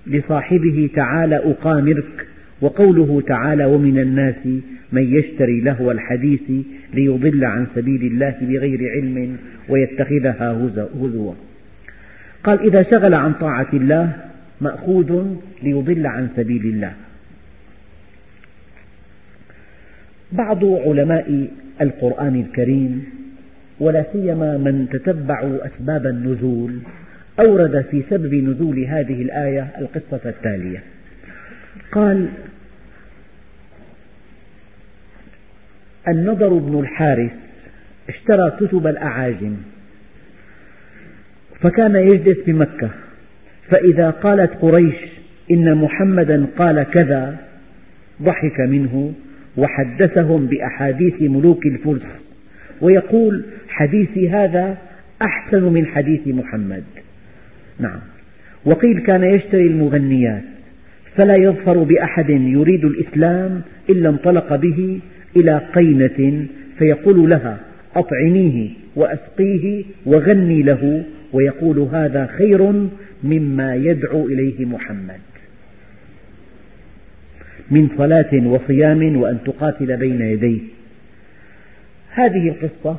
لصاحبه تعالى أقامرك وقوله تعالى ومن الناس من يشتري لهو الحديث ليضل عن سبيل الله بغير علم ويتخذها هزوا. قال إذا شغل عن طاعة الله مأخوذ ليضل عن سبيل الله. بعض علماء القرآن الكريم ولا سيما من تتبعوا أسباب النزول أورد في سبب نزول هذه الآية القصة التالية. قال النضر بن الحارث اشترى كتب الأعاجم فكان يجلس بمكة فإذا قالت قريش إن محمدا قال كذا ضحك منه وحدثهم بأحاديث ملوك الفرس ويقول حديثي هذا أحسن من حديث محمد. نعم. وقيل كان يشتري المغنيات فلا يظفر بأحد يريد الإسلام إلا انطلق به إلى قينة فيقول لها أطعميه وأسقيه وغني له ويقول هذا خير مما يدعو إليه محمد. من صلاة وصيام وأن تقاتل بين يديه هذه القصة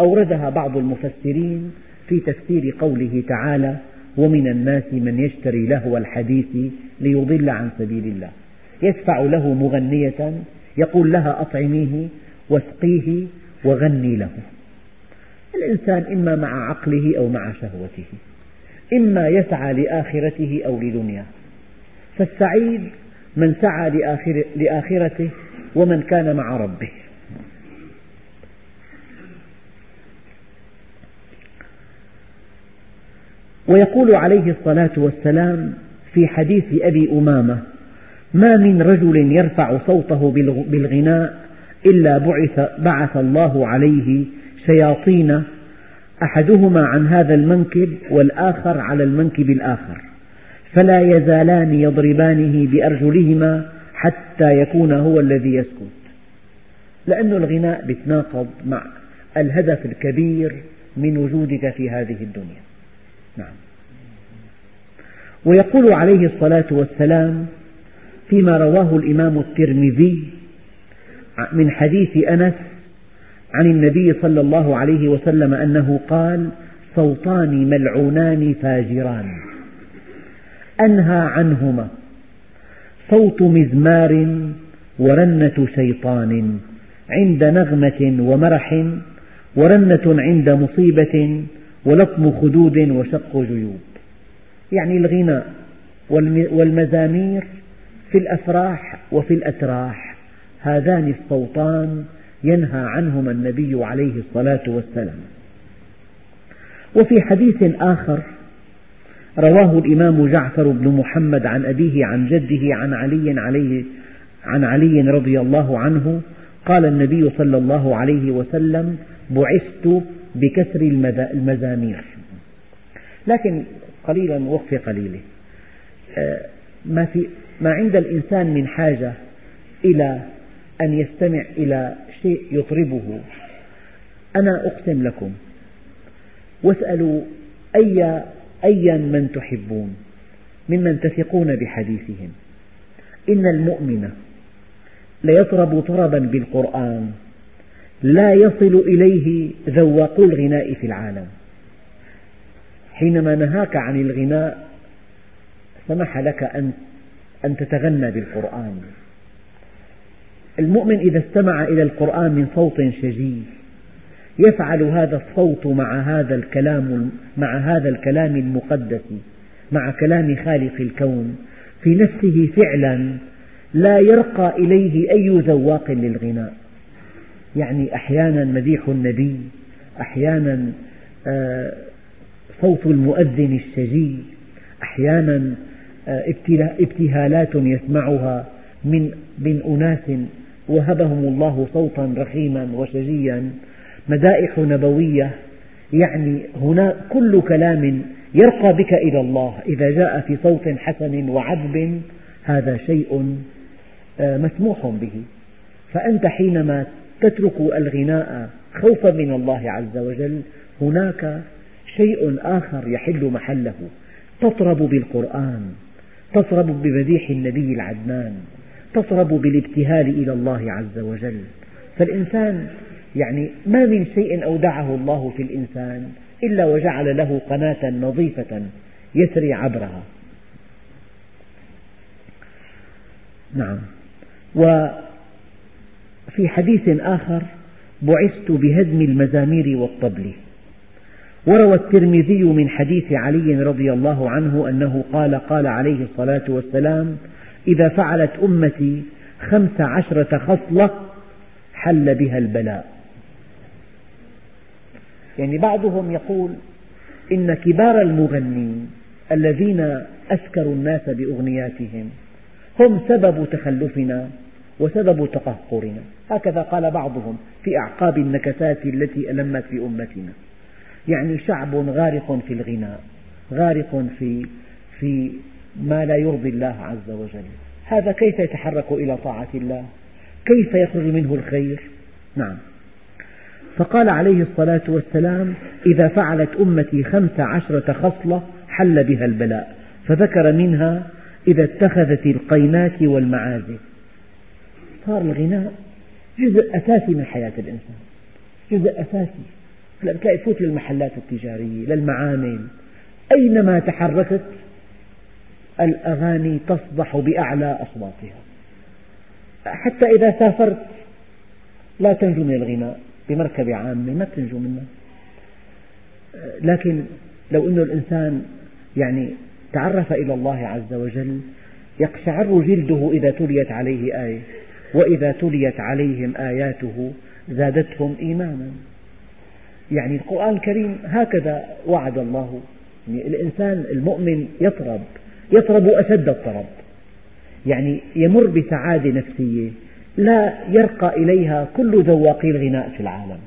أوردها بعض المفسرين في تفسير قوله تعالى ومن الناس من يشتري لهو الحديث ليضل عن سبيل الله. يدفع له مغنية يقول لها أطعميه واسقيه وغني له. الإنسان إما مع عقله أو مع شهوته إما يسعى لآخرته أو لدنياه. فالسعيد من سعى لآخر لآخرته ومن كان مع ربه. ويقول عليه الصلاة والسلام في حديث أبي أمامة ما من رجل يرفع صوته بالغناء إلا بعث, بعث الله عليه شياطين أحدهما عن هذا المنكب والآخر على المنكب الآخر. فلا يزالان يضربانه بأرجلهما حتى يكون هو الذي يسكت. لأن الغناء يتناقض مع الهدف الكبير من وجودك في هذه الدنيا. نعم. ويقول عليه الصلاة والسلام فيما رواه الإمام الترمذي من حديث أنس عن النبي صلى الله عليه وسلم أنه قال صوتان ملعونان فاجران. أنهى عنهما. صوت مزمار ورنة شيطان عند نغمة ومرح ورنة عند مصيبة ولطم خدود وشق جيوب. يعني الغناء والمزامير في الأفراح وفي الأتراح. هذان الصوتان ينهى عنهما النبي عليه الصلاة والسلام. وفي حديث آخر رواه الإمام جعفر بن محمد عن أبيه عن جده عن علي عليه عن علي رضي الله عنه قال النبي صلى الله عليه وسلم بعثت بكسر المزامير. لكن قليلا وقفة قليلة آه، ما, في ما عند الإنسان من حاجة إلى أن يستمع إلى شيء يطربه. أنا أقسم لكم. واسألوا أي أيا من تحبون ممن تثقون بحديثهم. إن المؤمن ليطرب طربا بالقرآن لا يصل إليه ذواقو الغناء في العالم. حينما نهاك عن الغناء سمح لك أن أن تتغنى بالقرآن. المؤمن إذا استمع إلى القرآن من صوت شجي يفعل هذا الصوت مع هذا الكلام مع هذا الكلام المقدس مع كلام خالق الكون. في نفسه فعلا لا يرقى إليه أي ذواق للغناء. يعني أحيانا مديح النبي أحيانا آه، صوت المؤذن الشجي أحيانا آه، ابتهالات يسمعها من من أناس وهبهم الله صوتا رخيما وشجيا. مدائح نبوية يعني هنا كل كلام يرقى بك إلى الله. إذا جاء في صوت حسن وعذب هذا شيء آه، مسموح به. فأنت حينما تترك الغناء خوفا من الله عز وجل هناك شيء آخر يحل محله. تطرب بالقرآن تطرب بمديح النبي العدنان تطرب بالابتهال إلى الله عز وجل. فالإنسان يعني ما من شيء أودعه الله في الإنسان إلا وجعل له قناة نظيفة يسري عبرها. نعم. وفي حديث آخر بعثت بهدم المزامير والطبل. وروى الترمذي من حديث علي رضي الله عنه أنه قال قال عليه الصلاة والسلام إذا فعلت أمتي خمس عشرة خصلة حل بها البلاء. يعني بعضهم يقول إن كبار المغنين الذين أسكروا الناس بأغنياتهم هم سبب تخلفنا وسبب تقهقرنا. هكذا قال بعضهم في أعقاب النكسات التي ألمت بأمتنا يعني شعب غارق في الغناء غارق في, في ما لا يرضي الله عز وجل. هذا كيف يتحرك إلى طاعة الله؟ كيف يخرج منه الخير؟ نعم. فقال عليه الصلاة والسلام إذا فعلت أمتي خمس عشرة خصلة حل بها البلاء فذكر منها إذا اتخذت القينات والمعازف. صار الغناء جزء أساسي من حياة الإنسان جزء أساسي. تلاقي يفوت للمحلات التجارية للمعامل. أينما تحركت الأغاني تصدح بأعلى أصواتها. حتى إذا سافرت لا تنجو من الغناء. بمركبة عامة ما تنجو منه لكن لو أن الإنسان يعني تعرف إلى الله عز وجل يقشعر جلده إذا تليت عليه آية وإذا تليت عليهم آياته زادتهم إيمانا. يعني القرآن الكريم هكذا وعد الله. يعني الإنسان المؤمن يطرب يطرب أشد الطرب. يعني يمر بسعادة نفسية لا يرقى إليها كل ذواقي الغناء في العالم.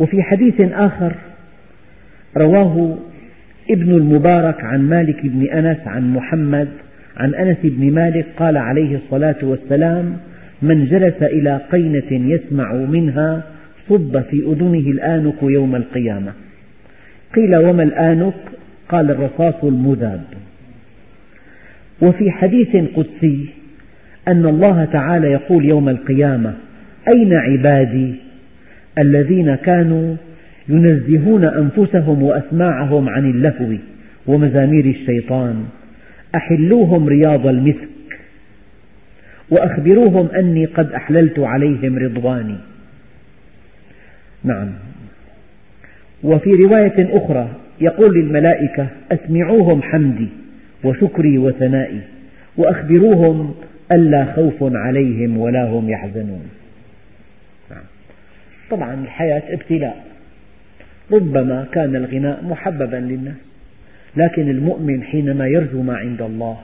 وفي حديث آخر رواه ابن المبارك عن مالك بن أنس عن محمد عن أنس بن مالك قال عليه الصلاة والسلام من جلس إلى قينة يسمع منها صب في أذنه الآنك يوم القيامة. قيل وما الآنك؟ قال الرصاص المذاب. وفي حديث قدسي أن الله تعالى يقول يوم القيامة أين عبادي؟ الذين كانوا ينزهون أنفسهم وأسماعهم عن اللهو ومزامير الشيطان أحلوهم رياض المسك وأخبروهم أني قد أحللت عليهم رضواني. نعم. وفي رواية أخرى يقول للملائكة أسمعوهم حمدي. وشكري وثنائي وأخبروهم ألا خوف عليهم ولا هم يحزنون. نعم. طبعا الحياة ابتلاء. ربما كان الغناء محببا للناس لكن المؤمن حينما يرجو ما عند الله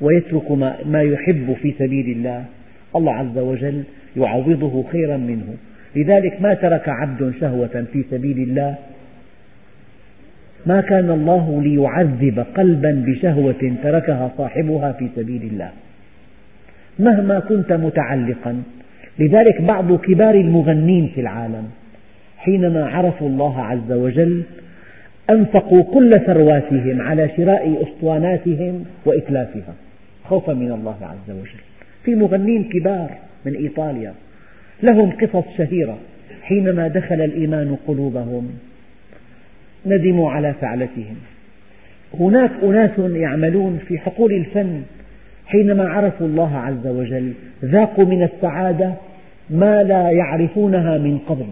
ويترك ما يحب في سبيل الله الله عز وجل يعوضه خيرا منه. لذلك ما ترك عبد شهوة في سبيل الله ما كان الله ليعذب قلبا بشهوة تركها صاحبها في سبيل الله. مهما كنت متعلقا. لذلك بعض كبار المغنين في العالم حينما عرفوا الله عز وجل أنفقوا كل ثرواتهم على شراء أسطواناتهم وإتلافها خوفا من الله عز وجل. في مغنين كبار من إيطاليا لهم قصص شهيرة حينما دخل الإيمان قلوبهم. ندموا على فعلتهم. هناك أناس يعملون في حقول الفن حينما عرفوا الله عز وجل ذاقوا من السعادة ما لا يعرفونها من قبل.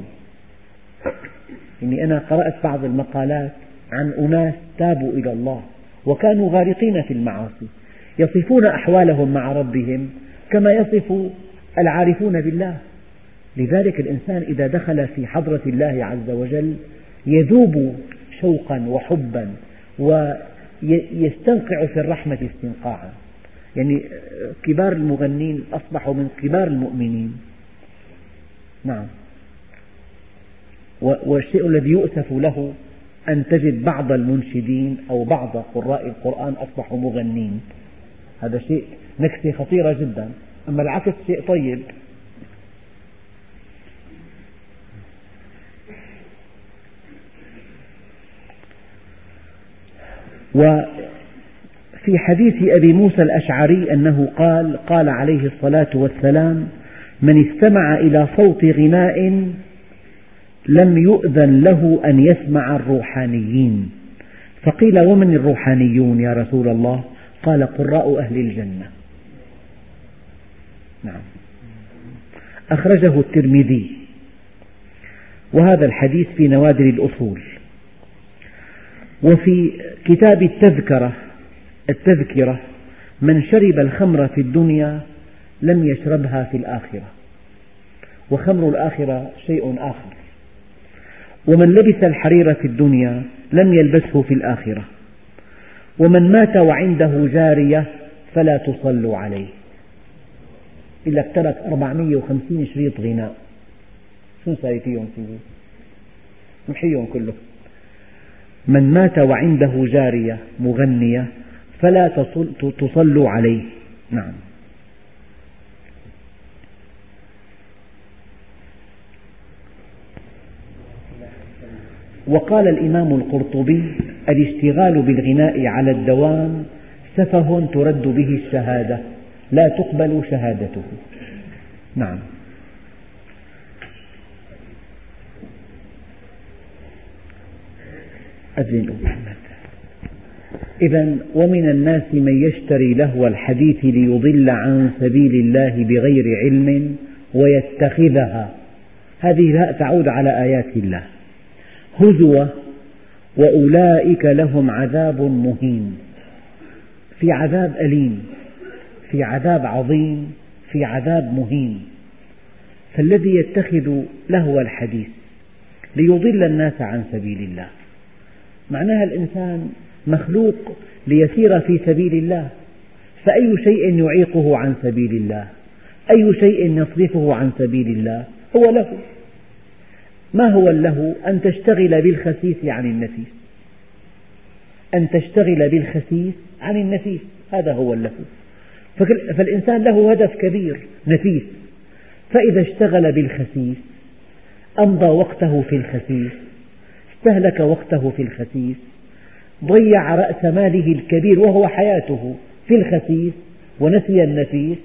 يعني أنا قرأت بعض المقالات عن أناس تابوا إلى الله وكانوا غارقين في المعاصي يصفون أحوالهم مع ربهم كما يصف العارفون بالله. لذلك الإنسان إذا دخل في حضرة الله عز وجل يذوب شوقا وحبا ويستنقع في الرحمة استنقاعا. يعني كبار المغنين أصبحوا من كبار المؤمنين. نعم. والشيء الذي يؤسف له أن تجد بعض المنشدين أو بعض قراء القرآن أصبحوا مغنين. هذا شيء نكتة خطيرة جدا. أما العكس شيء طيب. وفي حديث أبي موسى الأشعري أنه قال قال عليه الصلاة والسلام من استمع إلى صوت غناء لم يؤذن له أن يسمع الروحانيين. فقيل ومن الروحانيون يا رسول الله؟ قال قراء أهل الجنة. نعم. أخرجه الترمذي. وهذا الحديث في نوادر الأصول. وفي كتاب التذكرة التذكرة من شرب الخمر في الدنيا لم يشربها في الآخرة. وخمر الآخرة شيء آخر. ومن لبس الحرير في الدنيا لم يلبسه في الآخرة. ومن مات وعنده جارية فلا تصلوا عليه. لك ترك 450 شريط غناء. شو نساوي فيهم سيدي؟ نمحيهم كلهم. من مات وعنده جارية مغنية فلا تصلوا عليه. نعم. وقال الإمام القرطبي الاشتغال بالغناء على الدوام سفه ترد به الشهادة لا تقبل شهادته. نعم. أذن إذا ومن الناس من يشتري لهو الحديث ليضل عن سبيل الله بغير علم ويتخذها. هذه تعود على آيات الله. هزوة وأولئك لهم عذاب مهين. في عذاب أليم في عذاب عظيم في عذاب مهين. فالذي يتخذ لهو الحديث ليضل الناس عن سبيل الله. معناها الإنسان مخلوق ليسير في سبيل الله. فأي شيء يعيقه عن سبيل الله؟ أي شيء يصرفه عن سبيل الله؟ هو له. ما هو له؟ أن تشتغل بالخسيس عن النفيس. أن تشتغل بالخسيس عن النفيس. هذا هو له. فالإنسان له هدف كبير نفيس. فإذا اشتغل بالخسيس أمضى وقته في الخسيس. استهلك وقته في الخسيس ضيع رأس ماله الكبير وهو حياته في الخسيس ونسي النفيس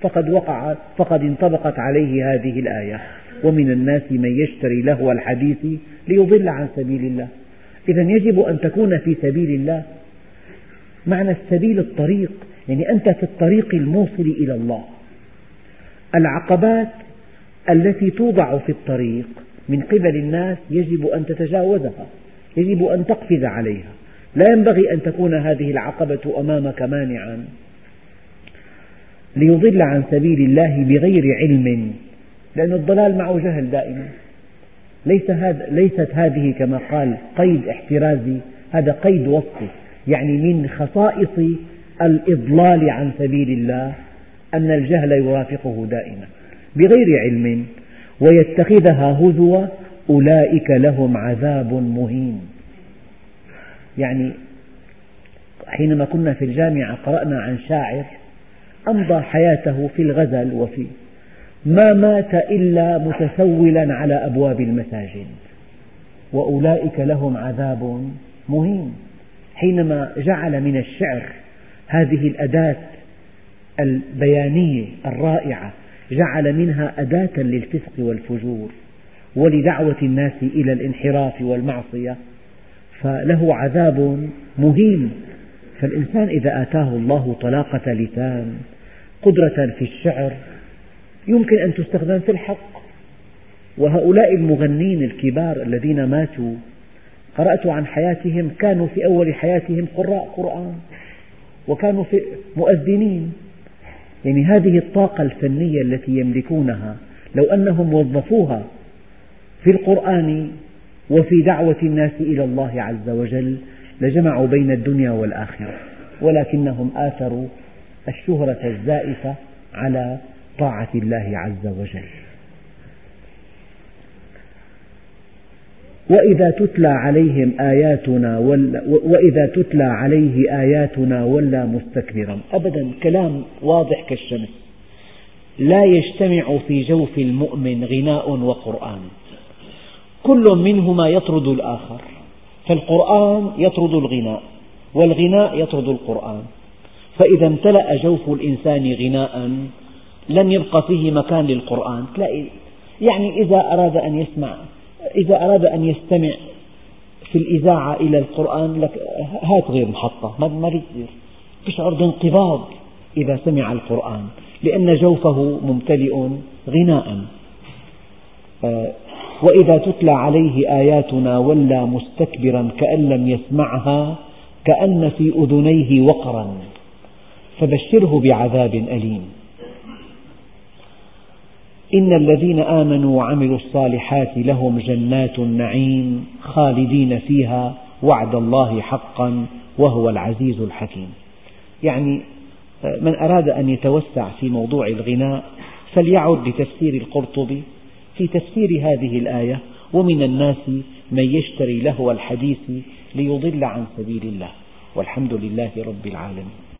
فقد وقع فقد انطبقت عليه هذه الآية. ومن الناس من يشتري لهو الحديث ليضل عن سبيل الله. إذا يجب أن تكون في سبيل الله. معنى السبيل الطريق يعني أنت في الطريق الموصل إلى الله. العقبات التي توضع في الطريق. من قبل الناس يجب أن تتجاوزها يجب أن تقفز عليها. لا ينبغي أن تكون هذه العقبة أمامك مانعا. ليضل عن سبيل الله بغير علم لأن الضلال معه جهل دائما. ليس هذا ليست هذه كما قال قيد احترازي هذا قيد وصفي يعني من خصائص الإضلال عن سبيل الله أن الجهل يرافقه دائما. بغير علم ويتخذها هزوا أولئك لهم عذاب مهين. يعني حينما كنا في الجامعة قرأنا عن شاعر أمضى حياته في الغزل وفي ما مات إلا متسولا على أبواب المساجد. وأولئك لهم عذاب مهين. حينما جعل من الشعر هذه الأداة البيانية الرائعة جعل منها أداة للفسق والفجور ولدعوة الناس إلى الانحراف والمعصية فله عذاب مهين. فالإنسان إذا آتاه الله طلاقة لسان قدرة في الشعر يمكن أن تستخدم في الحق. وهؤلاء المغنين الكبار الذين ماتوا قرأت عن حياتهم كانوا في أول حياتهم قراء قرآن وكانوا مؤذنين. يعني هذه الطاقة الفنية التي يملكونها لو أنهم وظفوها في القرآن وفي دعوة الناس إلى الله عز وجل لجمعوا بين الدنيا والآخرة ولكنهم آثروا الشهرة الزائفة على طاعة الله عز وجل. وإذا تتلى عليهم آياتنا وإذا تتلى عليه آياتنا ولى مستكبرا. أبدا كلام واضح كالشمس. لا يجتمع في جوف المؤمن غناء وقرآن. كل منهما يطرد الآخر. فالقرآن يطرد الغناء والغناء يطرد القرآن. فإذا امتلأ جوف الإنسان غناء لم يبقى فيه مكان للقرآن. تلاقي يعني إذا أراد أن يسمع إذا أراد أن يستمع في الإذاعة إلى القرآن لك هات غير محطة ما بيصير. يشعر بانقباض إذا سمع القرآن لأن جوفه ممتلئ غناء. آه، وإذا تتلى عليه آياتنا ولى مستكبرا كأن لم يسمعها كأن في أذنيه وقرا فبشره بعذاب أليم. إن الذين آمنوا وعملوا الصالحات لهم جنات النعيم خالدين فيها وعد الله حقا وهو العزيز الحكيم. يعني من أراد أن يتوسع في موضوع الغناء فليعد لتفسير القرطبي. في تفسير هذه الآية ومن الناس من يشتري لهو الحديث ليضل عن سبيل الله. والحمد لله رب العالمين.